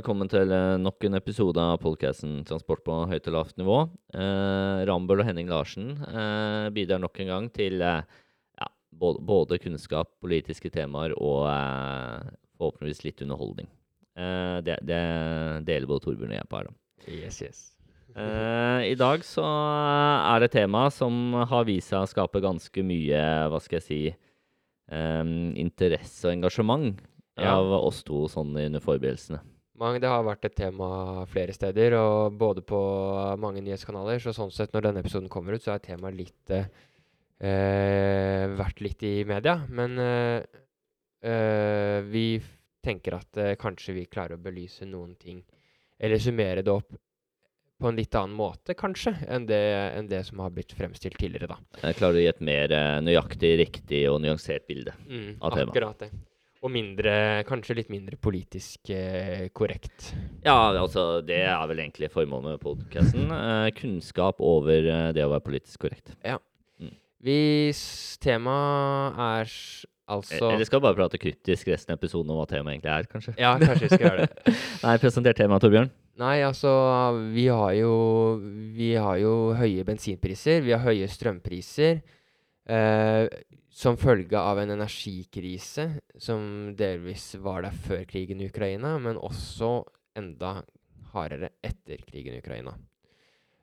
velkommen til eh, nok en episode av podkasten 'Transport på høyt og lavt nivå'. Eh, Rambøll og Henning Larsen eh, bidrar nok en gang til eh, ja, både, både, kunnskap, politiske temaer og eh, forhåpentligvis litt underholdning. Eh, det, det, deler både Torbjørn og jeg på her. da. Yes, yes. I dag så er det et tema som har vist seg å skape ganske mye, hva skal jeg si, interesse og engasjement av oss to sånn under forberedelsene. Mange, det har vært et tema flere steder, og både på mange nyhetskanaler. Så sånn sett, når denne episoden kommer ut, så er temaet litt eh, vært litt i media. Men eh, eh, vi tenker at eh, kanskje vi klarer å belyse noen ting, eller summere det opp på en litt annen måte, kanskje, enn det, enn det som har blitt fremstilt tidligere, da. Jeg klarer å gi et mer eh, nøyaktig, riktig og nyansert bilde mm, av temaet. Akkurat det. Og mindre, kanskje litt mindre politisk eh, korrekt. Ja, altså det er vel egentlig formålet med podkasten. Eh, kunnskap over eh, det å være politisk korrekt. Ja. Mm. Hvis temaet er altså Eller skal vi bare prate kryptisk resten av episoden om hva temaet egentlig er, kanskje? Ja, kanskje vi skal gjøre det. Nei, presenter temaet, Torbjørn. Nei, altså vi har, jo, vi har jo høye bensinpriser. Vi har høye strømpriser. Eh, som følge av en energikrise som delvis var der før krigen i Ukraina, men også enda hardere etter krigen i Ukraina.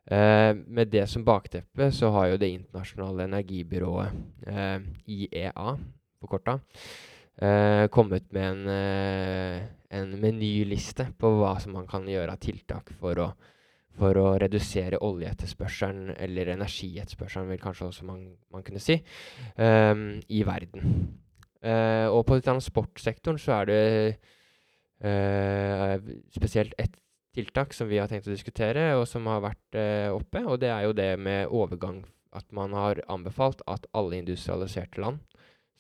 Eh, med det som bakteppe så har jo Det internasjonale energibyrået, eh, IEA forkorta, eh, kommet med en, eh, en menyliste på hva som man kan gjøre av tiltak for å for å redusere oljeetterspørselen, eller energietterspørselen, vil kanskje også man, man kunne si, um, i verden. Uh, og på transportsektoren så er det uh, spesielt ett tiltak som vi har tenkt å diskutere, og som har vært uh, oppe, og det er jo det med overgang. At man har anbefalt at alle industrialiserte land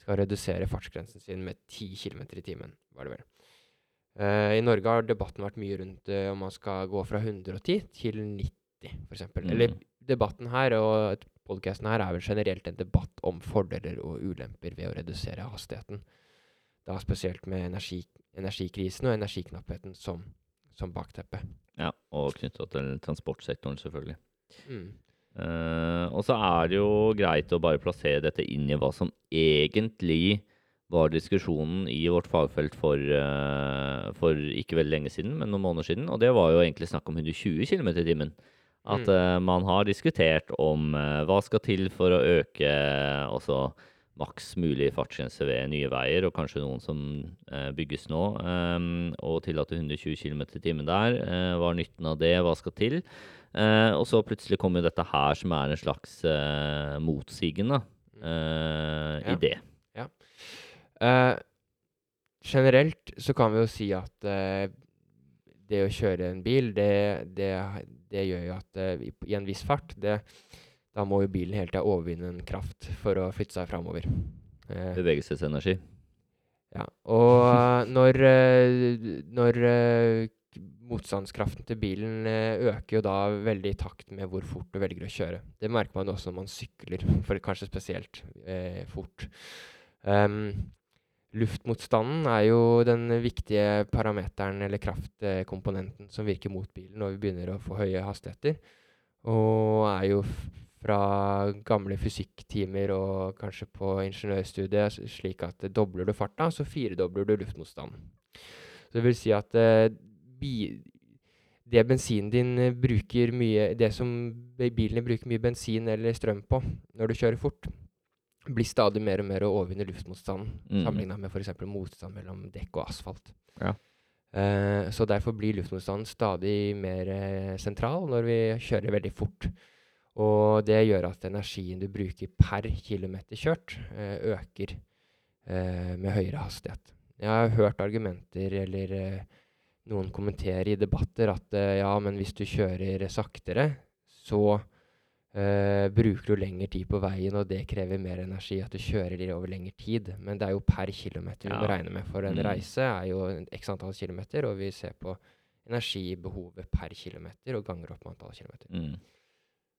skal redusere fartsgrensen sin med 10 km i timen, var det vel. Uh, I Norge har debatten vært mye rundt uh, om man skal gå fra 110 til 90, f.eks. Mm. Eller debatten her og podkasten her er vel generelt en debatt om fordeler og ulemper ved å redusere hastigheten. Da spesielt med energi, energikrisen og energiknappheten som, som bakteppe. Ja, og knytta til transportsektoren, selvfølgelig. Mm. Uh, og så er det jo greit å bare plassere dette inn i hva som egentlig var diskusjonen i vårt fagfelt for, uh, for, ikke veldig lenge siden, men noen måneder siden. Og det var jo egentlig snakk om 120 km i timen. At uh, man har diskutert om uh, hva skal til for å øke også maks mulig fartsgrense ved nye veier, og kanskje noen som bygges nå. Um, og tillate 120 km i timen der. hva er nytten av det? Hva skal til? og så plutselig kommer dette her, som er en slags motsigende ja. idé. Uh, generelt så kan vi jo si at uh, det å kjøre en bil, det, det, det gjør jo at uh, i, en viss fart det, Da må jo bilen hele tida overvinne en kraft for å flytte seg framover. Bevegelsesenergi. Ja. Og når, når motstandskraften til bilen øker jo da veldig i takt med hvor fort du velger å kjøre. Det merker man også når man sykler, for kanskje spesielt fort. Um, Luftmotstanden er jo den viktige parameteren eller kraftkomponenten som virker mot bilen når vi begynner å få høye hastigheter. Og er jo fra gamle fysikktimer og kanskje på ingeniørstudiet slik at dobler du farta, så firedobler du luftmotstanden. Så det vil si at uh, det bensinen din bruker mye Det som bilene bruker mye bensin eller strøm på når du kjører fort, blir stadig mer og mer å overvinne luftmotstanden mm. sammenligna med f.eks. motstand mellom dekk og asfalt. Ja. Uh, så derfor blir luftmotstanden stadig mer uh, sentral når vi kjører veldig fort. Og det gjør at energien du bruker per kilometer kjørt, uh, øker med høyere hastighet. Jeg har hørt argumenter eller noen kommentere i debatter at ja, men hvis du kjører saktere, så Uh, bruker du lengre tid på veien, og det krever mer energi at du kjører de over lengre tid. Men det er jo per kilometer ja. du må regne med, for en mm. reise er jo x antall kilometer, og vi ser på energibehovet per kilometer og ganger opp med antall kilometer. Mm.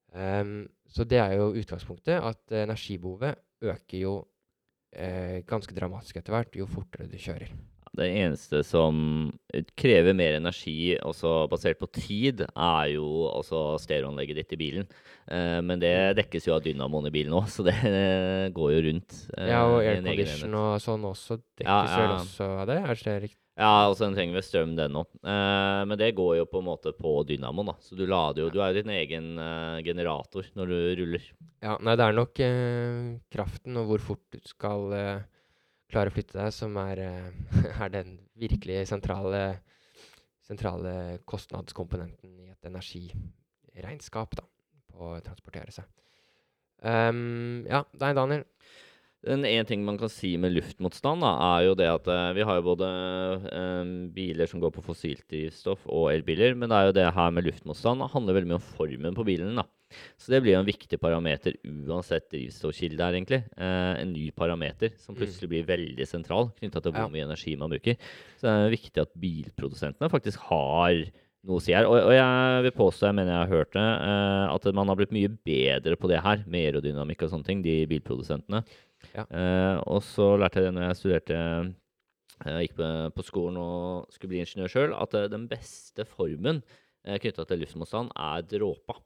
Um, så det er jo utgangspunktet, at energibehovet øker jo uh, ganske dramatisk etter hvert jo fortere du kjører. Det eneste som krever mer energi, også basert på tid, er jo også stereoanlegget ditt i bilen. Eh, men det dekkes jo av dynamoen i bilen òg, så det går jo rundt. Eh, ja, og aircondition og sånn også dekkes ja, ja. vel også av det? Er det riktig? Ja, altså den trenger vel strøm, den òg. Eh, men det går jo på en måte på dynamoen, da. Så du lader jo Du er jo din egen eh, generator når du ruller. Ja, nei, det er nok eh, kraften og hvor fort du skal klare å flytte deg, som er, eh, er den virkelig sentrale, sentrale, kostnadskomponenten i et energiregnskap da, på å transportere seg. Um, ja, deg, Daniel. En, en ting man kan si med luftmotstand, da, er jo det at eh, vi har jo både eh, biler som går på fossilt drivstoff og elbiler, men det er jo det her med luftmotstand det handler veldig mye om formen på bilen. da. Så det blir jo en viktig parameter uansett drivstoffkilde her, egentlig. Eh, en ny parameter som mm. plutselig blir veldig sentral knytta til hvor mye energi man bruker. Så det er viktig at bilprodusentene faktisk har noe å si her. Og, og jeg vil påstå, jeg mener jeg har hørt det, eh, at man har blitt mye bedre på det her, med aerodynamikk og sånne ting, de bilprodusentene. Ja. Eh, og så lærte jeg det når jeg studerte jeg eh, gikk på, på skolen og skulle bli ingeniør sjøl, at eh, den beste formen eh, knytta til luftmotstand er dråpa.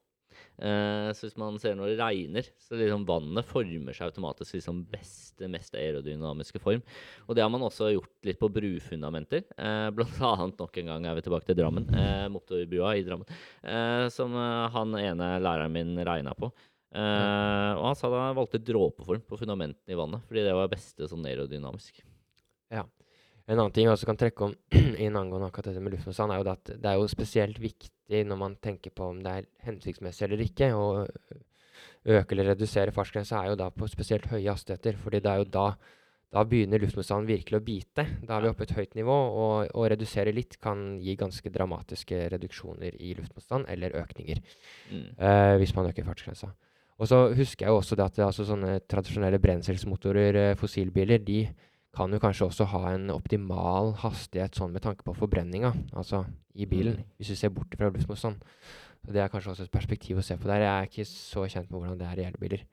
Uh, så hvis man ser når det regner, så liksom vannet former seg automatisk i liksom beste, mest aerodynamiske form. Og det har man også gjort litt på brufundamenter. Uh, blant annet nok en gang er vi tilbake til Drammen. Uh, motorbrua i Drammen. Som han ene læreren min regna på. og han sa da han valgte dråpeform på fundamentene i vannet, fordi det var beste sånn aerodynamisk. Ja. En annen ting jeg også kan trekke om inn angående akkurat dette med luftmotstand, er jo at det er jo spesielt viktig når man tenker på om det er hensiktsmessig eller ikke å øke eller redusere fartsgrensa, er jo da på spesielt høye hastigheter. fordi det er jo da, da begynner luftmotstanden virkelig å bite. Da er vi oppe i et høyt nivå, og å redusere litt kan gi ganske dramatiske reduksjoner i luftmotstand, eller økninger, mm. uh, hvis man øker fartsgrensa. Og så husker jeg jo også det at det, altså, sånne tradisjonelle brenselsmotorer, uh, fossilbiler, de kan jo kanskje også ha en optimal hastighet sånn med tanke på forbrenninga, altså i bilen, mm. hvis du ser bort fra luftmotstand. Så Det er kanskje også et perspektiv å se på der. Jeg er ikke så kjent med hvordan det er i elbiler.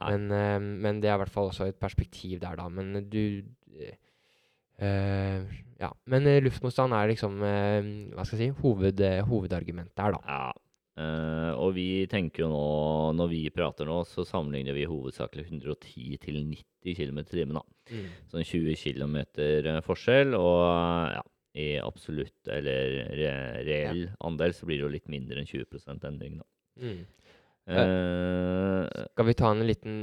Men, uh, men, det er i hvert fall også et perspektiv der, da. Men du uh, Ja. Men uh, luftmotstand er liksom Hva skal jeg si hoved, hovedargumentet der, da. Ja. Uh, og vi tenker jo nå, når vi prater nå, så sammenligner vi hovedsakelig 110 til 90 km i timen. Mm. Sånn 20 km forskjell. Og ja, i absolutt eller re reell ja. andel så blir det jo litt mindre enn 20 endring, da. Mm. Uh, skal vi ta en liten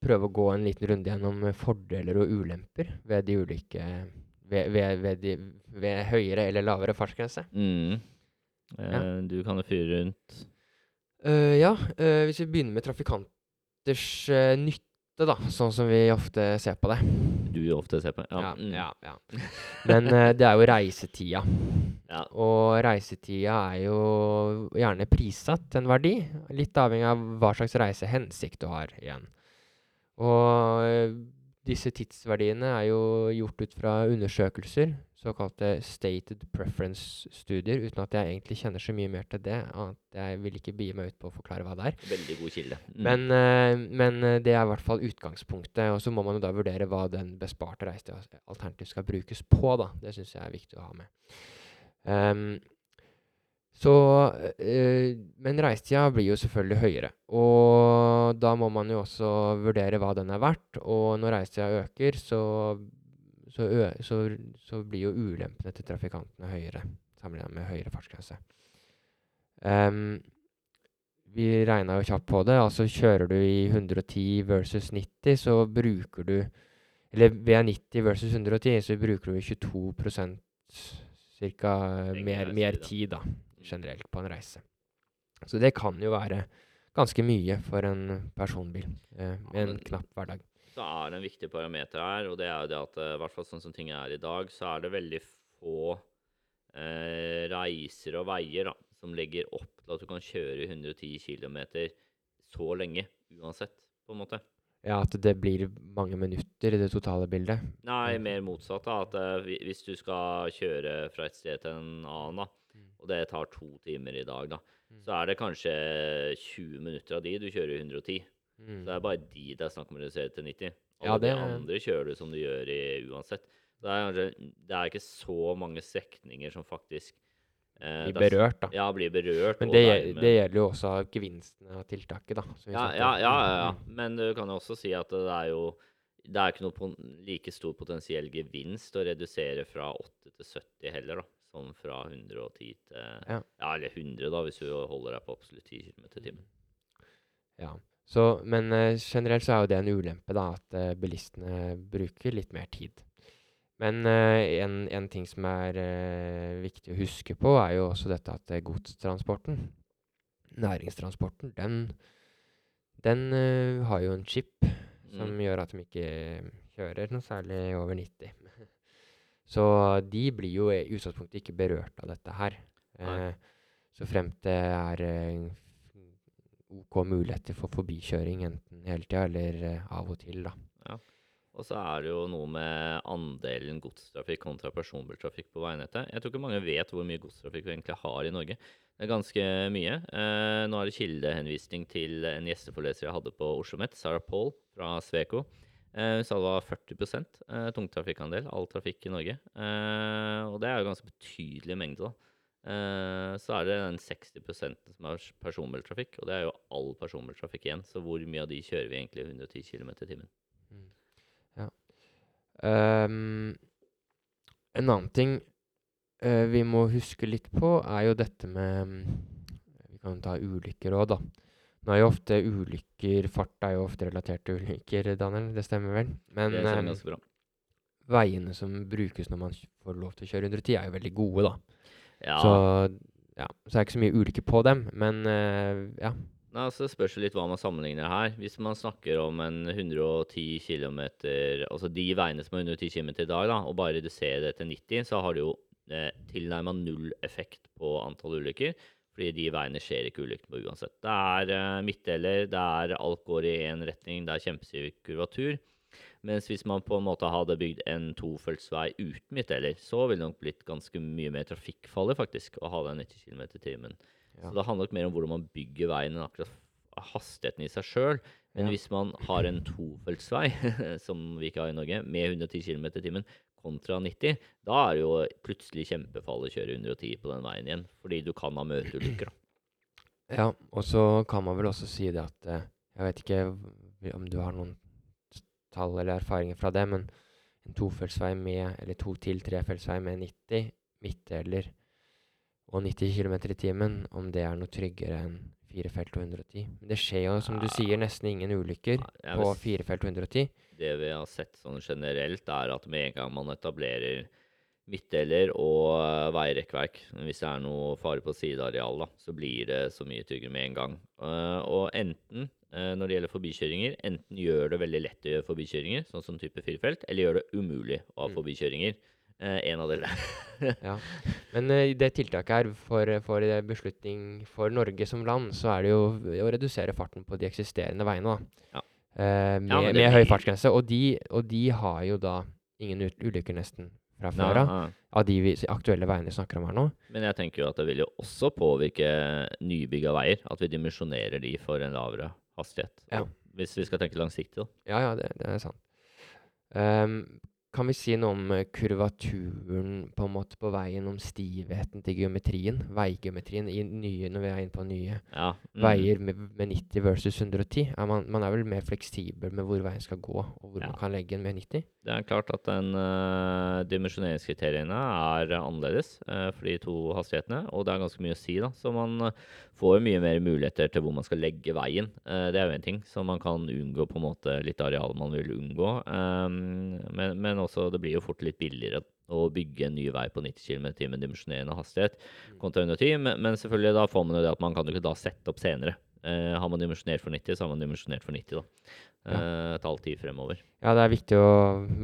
prøve å gå en liten runde gjennom fordeler og ulemper ved de ulike Ved, ved, ved, de, ved høyere eller lavere fartsgrense? Mm. Ja. Eh, du kan jo fyre rundt. Uh, ja, uh, hvis vi begynner med trafikanters uh, nytte, da, sånn som vi ofte ser på det. Du ofte ser på Ja, ja. Mm. ja, ja. Men det er jo reisetida. Ja. Og reisetida er jo gjerne prissatt en verdi, litt avhengig av hva slags reisehensikt du har igjen. Og disse tidsverdiene er jo gjort ut fra undersøkelser såkalte stated preference-studier, uten at jeg egentlig kjenner så mye mer til det. at Jeg vil ikke begi meg ut på å forklare hva det er. Veldig god kilde. Mm. Men, uh, men, eh, det er i hvert fall utgangspunktet. Og så må man jo da vurdere hva den besparte reisetida alternativt skal brukes på. da. Det syns jeg er viktig å ha med. Um, så, øh, men reisetida blir jo selvfølgelig høyere. Og da må man jo også vurdere hva den er verdt. Og når reisetida øker, så så, så, så, blir jo ulempene til trafikantene høyere sammenlignet med høyere fartsgrense. Um, vi regna jo kjapt på det. altså Kjører du i 110 versus 90, så bruker du Eller ved 90 versus 110, så bruker du 22% cirka mer, mer tid da, generelt på en reise. Så det kan jo være ganske mye for en personbil eh, med en knapp hverdag så er det en viktig parameter her, og det er jo det at eh, i hvert fall sånn som ting er i dag, så er det veldig få eh, reiser og veier da, som legger opp til at du kan kjøre 110 km så lenge uansett, på en måte. Ja, At det blir mange minutter i det totale bildet? Nei, mer motsatt. da, at eh, Hvis du skal kjøre fra et sted til en annen, da, mm. og det tar to timer i dag, da, mm. så er det kanskje 20 minutter av de du kjører 110. Mm. Så det er bare de det er snakk om å redusere til 90. Alle ja, det... de andre kjører du som du gjør i uansett. Det er, det er ikke så mange strekninger som faktisk eh, blir berørt, da. Ja, blir berørt. Men det, det, gjelder jo også gevinstene av tiltaket, da. Ja, ja, ja, ja, Men du kan jo også si at det er jo det er ikke noe like stor potensiell gevinst å redusere fra 8 til 70 heller, da. Som fra 110 til Ja, ja eller 100, da, hvis du holder deg på absolutt 10 km i timen. Ja. Så, men uh, generelt så er jo det en ulempe, da, at uh, bilistene bruker litt mer tid. Men uh, en, en, ting som er viktig å huske på, er jo også dette at godstransporten, næringstransporten, den, den har jo en chip som mm. gjør at de ikke kjører noe særlig over 90. Så de blir jo i utgangspunktet ikke berørt av dette her. så fremt det er OK muligheter for forbikjøring enten hele tida eller uh, av og til. da. Ja. Og så er det jo noe med andelen godstrafikk kontra personbiltrafikk på veinettet. Jeg tror ikke mange vet hvor mye godstrafikk vi egentlig har i Norge. Det er ganske mye. Eh, nå er det kildehenvisning til en gjesteforeleser jeg hadde på Oslo OsloMet, Sarah Paul fra Sveko. Eh, hun sa det var 40% eh, tungtrafikkandel, all trafikk i Norge. Eh, og det er jo ganske betydelig mengde. da. Uh, så er det den 60% som er personbiltrafikk, og det er jo all personbiltrafikk igjen. Så hvor mye av de kjører vi egentlig 110 km i timen? Mm. Ja. Um, en annen ting uh, vi må huske litt på, er jo dette med Vi kan ta ulykker òg, da. Nå er jo ofte ulykker Fart er jo ofte relatert til ulykker, Daniel. Det stemmer vel? Men det um, bra. veiene som brukes når man får lov til å kjøre 110, er jo veldig gode, da. Ja. Så ja, så er ikke så mye ulike på dem, men uh, ja. Nei, altså Det spørs litt hva man sammenligner her. Hvis man snakker om en 110 km, altså de veiene som er 110 km i dag, da, og bare reduserer det til 90, så har det jo eh, tilnærma null effekt på antall ulykker. Fordi de veiene skjer ikke ulykker på uansett. Det er eh, midtdeler, det er alt går i én retning, det er kjempestiv kurvatur. Mens hvis man på en måte hadde bygd en tofeltsvei uten midtdeler, så ville det nok blitt ganske mye mer trafikkfarlig faktisk å ha den 90 km i timen. Ja. Så det handler nok mer om hvordan man bygger veien enn akkurat hastigheten i seg sjøl. Men ja. hvis man har en tofeltsvei, som vi ikke har i Norge, med 110 km i timen kontra 90, da er det jo plutselig kjempefarlig å kjøre 110 på den veien igjen. Fordi du kan ha møteulykker, da. Ja, og så kan man vel også si det at eh, Jeg vet ikke om du har noen tall eller erfaringer fra det, men en tofeltsvei med, eller to til trefeltsvei med 90 midtdeler og 90 km i timen, om det er noe tryggere enn firefelt og 110. Det skjer jo, som du sier, nesten ingen ulykker ja, på firefelt og 110. Det vi har sett sånn generelt, er at med en gang man etablerer midtdeler og uh, veirekkverk, hvis det er noe fare på sideareal, da, så blir det så mye tryggere med en gang. Uh, og enten Eh, når det gjelder forbikjøringer, enten gjør det veldig lett å gjøre forbikjøringer, sånn som type firefelt, eller gjør det umulig å ha mm. forbikjøringer. Eh, en av dere. ja. Men eh, det tiltaket her for, for, beslutning for Norge som land, så er det jo å redusere farten på de eksisterende veiene. da. Ja. Eh, med, ja, med høy fartsgrense. Og de, og de, har jo da ingen ulykker nesten fra før av. Av de aktuelle veiene vi snakker om her nå. Men jeg tenker jo at det vil jo også påvirke nybygga veier. At vi dimensjonerer de for en lavere hastighet. Ja. Hvis vi skal tenke langsiktig, da. Ja, ja, det, det er sant. Um, kan vi si noe om eh, kurvaturen på en måte på veien, om stivheten til geometrien? Veigeometrien i nye, når vi er inne på nye ja. mm. veier med, med, 90 versus 110. Er man, man, er vel mer fleksibel med hvor veien skal gå, og hvor ja. man kan legge den med 90? Det er klart at den uh, dimensjoneringskriteriene er annerledes uh, for de to hastighetene, og det er ganske mye å si. da. Så man uh, får mye mer muligheter til hvor man skal legge veien. det er jo en ting, så man kan unngå på en måte litt areal man vil unngå. Um, men, men også det blir jo fort litt billigere å bygge en ny vei på 90 km i timen dimensjonerende hastighet mm. kontra 110, men, men, selvfølgelig da får man jo det at man kan jo ikke da sette opp senere. Eh, har man dimensjonert for 90, så har man dimensjonert for 90, da. Ja. Eh, et halvt tid fremover. Ja, det er viktig å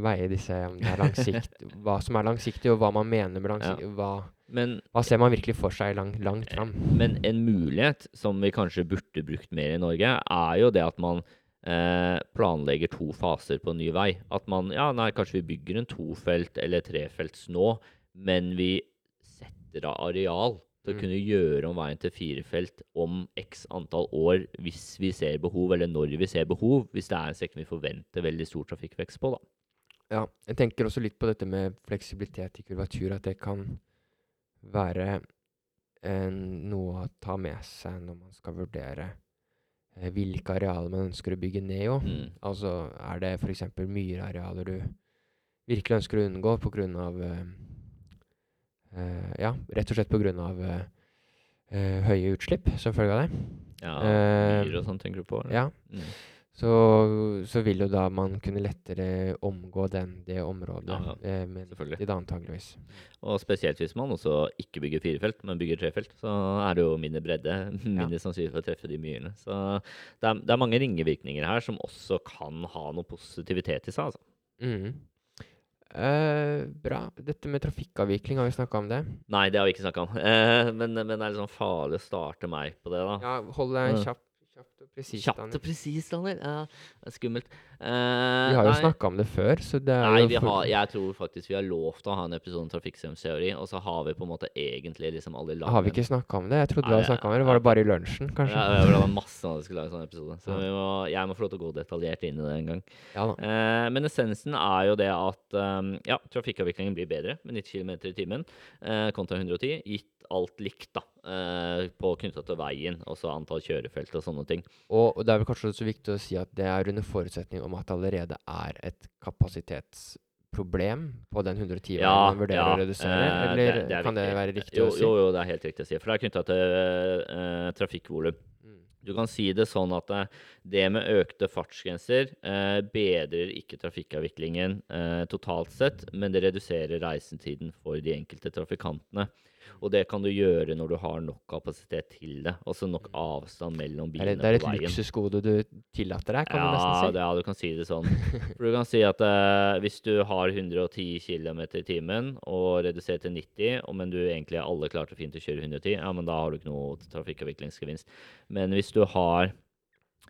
veie disse det er langsikt, hva som er langsiktig, og hva man mener med langsiktig. Ja. Hva, men, hva, ser man virkelig for seg lang, langt fram? Men en mulighet som vi kanskje burde brukt mer i Norge, er jo det at man eh, planlegger to faser på en ny vei. At man ja, nei, kanskje vi bygger en tofelt eller trefelts nå, men vi setter av areal til å mm. kunne gjøre om veien til firefelt om x antall år hvis vi ser behov, eller når vi ser behov, hvis det er en strekning vi forventer veldig stor trafikkvekst på. da. Ja, jeg tenker også litt på dette med fleksibilitet i kurvatur, at det kan være eh, noe å ta med seg når man skal vurdere hvilke arealer man ønsker å bygge ned òg. Mm. Altså er det f.eks. myrarealer du virkelig ønsker å unngå pga. Uh, uh, ja, rett og slett pga. Uh, uh, høye utslipp som følge av det. Ja, Eh, myr og sånt tenker du på? eller? Ja, Mm. Så, så vil jo da man kunne lettere omgå den, det området Ja, eh, med selvfølgelig. det antageligvis. Og spesielt hvis man også ikke bygger firefelt, men bygger trefelt, så er det jo mindre bredde, mindre sannsynlig for å treffe de myrene. Så det er, det er mange ringevirkninger her som også kan ha noe positivitet i seg. altså. Mm. Uh, bra. Dette med trafikkavvikling, har vi snakka om det? Nei, det har vi ikke snakka om. Uh, men, men det er litt sånn farlig å starte meg på det, da. Ja, hold deg kjapp, kjapt, kjapt og presist. Kjapt og presist, Daniel. Ja, det er skummelt. Uh, Vi har jo nei. snakka om det før, så det er Nei, jo vi for- har, jeg tror faktisk vi har lovt å ha en episode om trafikkstrømsteori, og så har vi på en måte egentlig liksom aldri laget Har vi ikke snakka om det? Jeg trodde vi hadde snakka om det. Var det bare i lunsjen, kanskje? Ja, det var masse av det skulle lage en sånn episode. Så Ja. vi må, jeg må få lov til å gå detaljert inn i det en gang. Ja da. Eh, men essensen er jo det at um, ja, trafikkavviklingen blir bedre med 90 km i timen uh, kontra 110, gitt alt likt da, eh, på knytta til veien, også antall kjørefelt og sånne ting. Og, og det er vel kanskje også viktig å si at det er under forutsetning om at det allerede er et kapasitetsproblem på den 110-veien Ja, man vurderer ja, å redusere, eh, eller det- det kan kan det være riktig Jo, å si? jo, jo, det er helt riktig å si. For det er knytta til uh, trafikkvolum. Mm. Du kan si det sånn at eh, det med økte fartsgrenser eh, bedrer ikke trafikkavviklingen eh, totalt sett, men det reduserer reisetiden for de enkelte trafikantene. Og det kan du gjøre når du har nok kapasitet til det. Altså nok avstand mellom bilene er, veien. det er et på luksusgode du tillater deg, kan du nesten si. det, ja, du kan si det sånn. For du kan si at uh, hvis du har 110 km i timen og reduserer til 90, og men du egentlig alle klarte fint å kjøre 110, ja, men da har du ikke noe trafikkavviklingsgevinst. Men hvis du har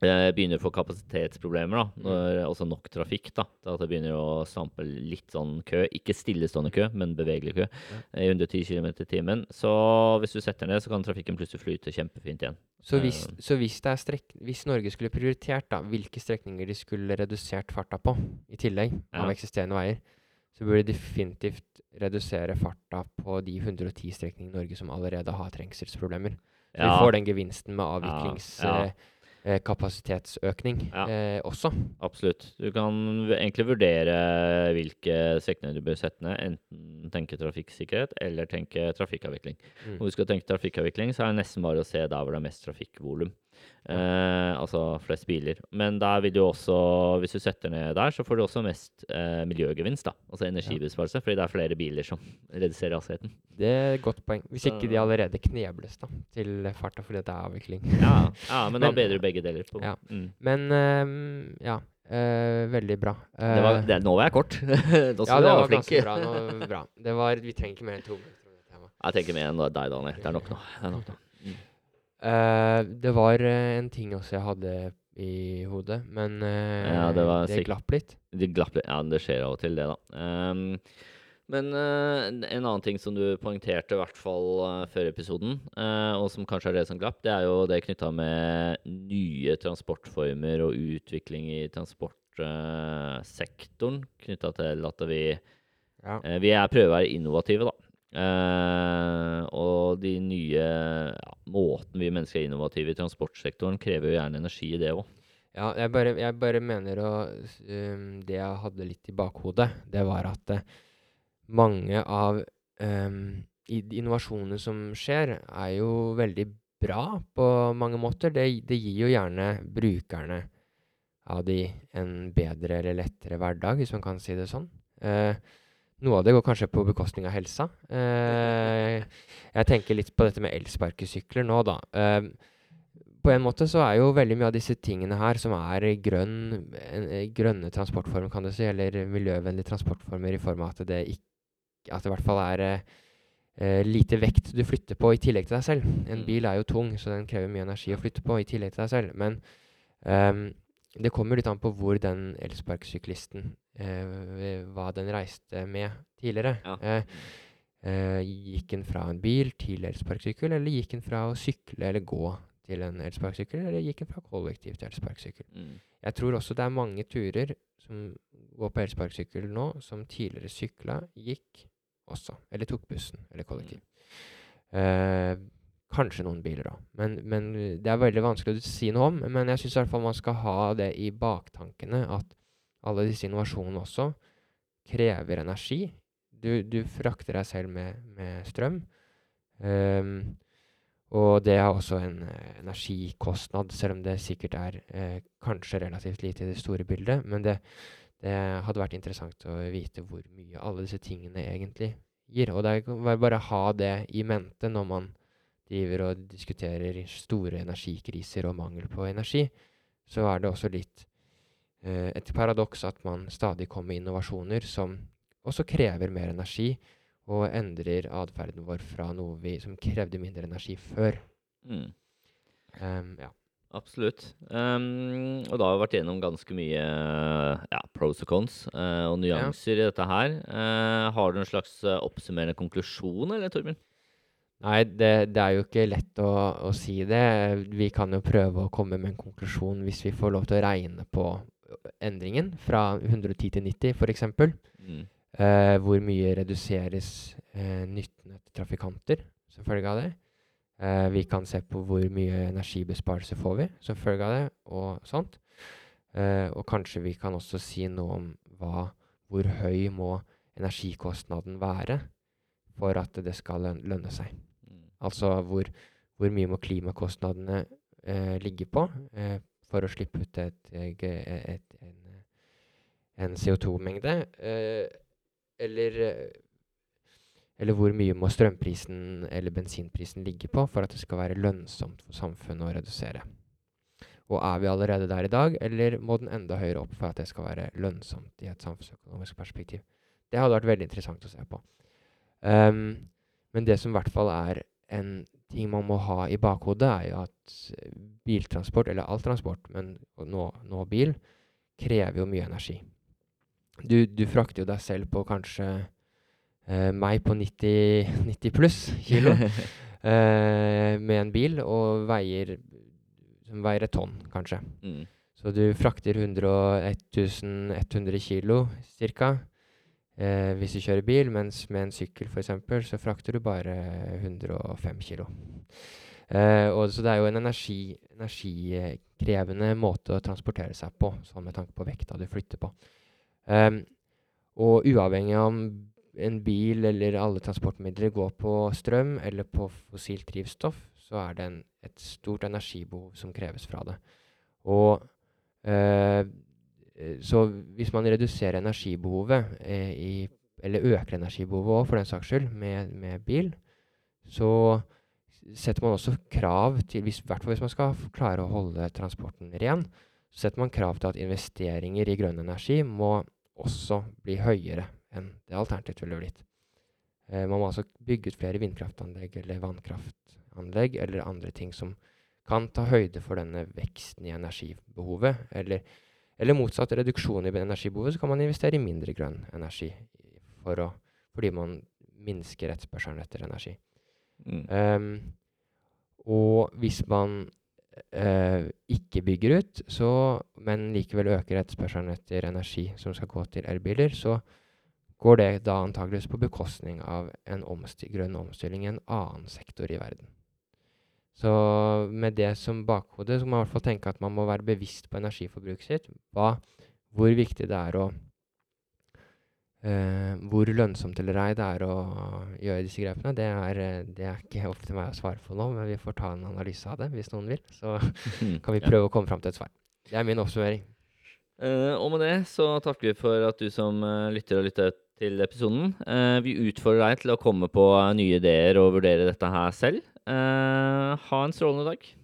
begynner å få kapasitetsproblemer, da, Mm. når også nok trafikk, da, at det begynner å stampe litt sånn kø, ikke stillestående kø, men bevegelig kø, i 110 km i timen, så hvis du setter ned, så kan trafikken plutselig flyte kjempefint igjen. Så hvis, Eh. så hvis, det er strek hvis Norge skulle prioritert da, hvilke strekninger de skulle redusert farta på, i tillegg av Ja. eksisterende veier, så burde de definitivt redusere farta på de 110 strekningene i Norge som allerede har trengselsproblemer. Så vi får den gevinsten med avviklings... ja. Eh, kapasitetsøkning Ja. eh, også. Absolutt. Du kan egentlig vurdere hvilke strekninger du bør sette ned. Enten tenke trafikksikkerhet eller tenke trafikkavvikling. Mm. Når du skal tenke trafikkavvikling, så er det nesten bare å se der hvor det er mest trafikkvolum. Eh, altså flest biler. Men der vil du også, hvis du setter ned der, så får du også mest eh, miljøgevinst. da. Altså energibesparelse, fordi det er flere biler som reduserer hastigheten. Det er et godt poeng. Hvis ikke de allerede knebles da, til farta fordi det er avvikling. Ja, ja men, da Men- bedrer du begge deler. På. Ja. Mm. Men um, ja, Uh, veldig bra. Det var, Eh, det, nå var jeg kort. da ja, det var flink. ganske bra. Nå, bra. Det var, vi trenger ikke mer enn to minutter. Jeg tenker mer enn deg, Daniel. Det er nok nå. Det er nok nå. Eh, det var eh, en ting også jeg hadde i hodet, men uh, Ja, det var sikk- glapp litt. Det glapp litt. Ja, det skjer av og til, det, da. Um, men en annen ting som du poengterte, i hvert fall før episoden, og som kanskje er det som glapp, det er jo det knytta med nye transportformer og utvikling i transportsektoren, knytta til at vi, Ja. vi er prøver å være innovative, da. Eh, og de nye ja, måten vi mennesker er innovative i transportsektoren, krever jo gjerne energi i det òg. Ja, jeg bare, jeg bare mener å um, Det jeg hadde litt i bakhodet, det var at uh, mange av um, innovasjonene som skjer, er jo veldig bra på mange måter. Det, det gir jo gjerne brukerne av de en bedre eller lettere hverdag, hvis man kan si det sånn. Eh, noe av det går kanskje på bekostning av helsa. Eh, jeg tenker litt på dette med elsparkesykler nå, da. Eh, på en måte så er jo veldig mye av disse tingene her som er grønn, eh, grønne transportformer, kan du si, eller miljøvennlige transportformer i form av at det, ikke, at det i hvert fall er eh, eh, lite vekt du flytter på i tillegg til deg selv. En Mm. bil er jo tung, så den krever mye energi å flytte på i tillegg til deg selv. Men ehm, det kommer litt an på hvor den elsparkesyklisten eh, hva den reiste med tidligere. Ja. Eh, eh, gikk den fra en bil til elsparkesykkel, eller gikk den fra å sykle eller gå til en elsparkesykkel, eller gikk den fra kollektiv til elsparkesykkel? Mm. Jeg tror også det er mange turer som går på elsparkesykkel nå, som tidligere sykla, gikk også. Eller tok bussen eller kollektiv. Eh, kanskje noen biler òg. Men, men, det er veldig vanskelig å si noe om. Men jeg syns i hvert fall man skal ha det i baktankene at alle disse innovasjonene også krever energi. Du, du frakter deg selv med, med strøm. Um, og det er også en uh, energikostnad, selv om det sikkert er eh, kanskje relativt lite i det store bildet. Men det, det, hadde vært interessant å vite hvor mye alle disse tingene egentlig gir. Og det er bare å ha det i mente når man driver og diskuterer store energikriser og mangel på energi. Så er det også litt et paradoks at man stadig kommer med innovasjoner som også krever mer energi, og endrer atferden vår fra noe vi, som krevde mindre energi før. Mm. Um, ja. Absolutt. Um, og da har vi vært gjennom ganske mye ja, pros og cons uh, og nyanser ja. i dette her. Uh, har du en slags oppsummerende konklusjon, eller, Torbjørn? Nei, det, det, er jo ikke lett å, å, si det. Vi kan jo prøve å komme med en konklusjon hvis vi får lov til å regne på endringen fra 110 til 90, f.eks. Mm. Uh, hvor mye reduseres uh, nytten etter trafikanter som følge av det. Uh, vi kan se på hvor mye energibesparelse får vi som følge av det, og sånt. og kanskje vi kan også si noe om hva, hvor høy må energikostnaden være for at det skal lønne seg. Mm. Altså hvor, hvor, mye må klimakostnadene ligge på for å slippe ut et, et, en, en CO2-mengde. Uh, eller, eh, eller hvor mye må strømprisen eller bensinprisen ligge på for at det skal være lønnsomt for samfunnet å redusere? Og er vi allerede der i dag, eller må den enda høyere opp for at det skal være lønnsomt i et samfunnsøkonomisk perspektiv? Det hadde vært veldig interessant å se på. Um, men det som i hvert fall er en ting man må ha i bakhodet, er jo at biltransport, eller all transport, men nå, nå bil, krever jo mye energi. Du, du, frakter jo deg selv på kanskje eh, meg på 90, 90 pluss kilo eh, med en bil, og veier, som veier et tonn, kanskje. Mm. Så du frakter 100, 1100 kilo ca. Eh, hvis du kjører bil, mens med en sykkel f.eks. så frakter du bare 105 kilo. Eh, så det er jo en energi, energikrevende måte å transportere seg på, sånn med tanke på vekta du flytter på. Um, og uavhengig av om en bil eller alle transportmidler går på strøm eller på fossilt drivstoff, så er det en, et stort energibehov som kreves fra det. Og uh, så hvis man reduserer energibehovet, eh, i, eller øker energibehovet òg, for den saks skyld, med, med, bil, så setter man også krav til, i hvert fall hvis man skal klare å holde transporten ren, så setter man krav til at investeringer i grønn energi må også bli høyere enn det alternativt ville blitt. Eh, man må altså bygge ut flere vindkraftanlegg eller vannkraftanlegg eller andre ting som kan ta høyde for denne veksten i energibehovet. Eller, eller motsatt reduksjon i energibehovet, så kan man investere i mindre grønn energi for å, fordi man minsker etterspørselen etter energi. Mm. Um, og hvis man uh, ikke bygger ut, så, men likevel øker etterspørselen etter energi som skal gå til elbiler, så går det da antageligvis på bekostning av en omstil grønn omstilling i en annen sektor i verden. Så med det som bakhode så må man i hvert fall tenke at man må være bevisst på energiforbruket sitt. Hva, hvor viktig det er å Uh, hvor lønnsomt eller ei det er å gjøre disse grepene, det er, eh, det er, ikke opp til meg å svare på nå, men vi får ta en analyse av det hvis noen vil. Så kan vi prøve å komme fram til et svar. Det er min oppsummering. Uh, og med det så takker vi for at du som uh, lytter og lytter til episoden. vi utfordrer deg til å komme på nye ideer og vurdere dette her selv. Ha en strålende dag.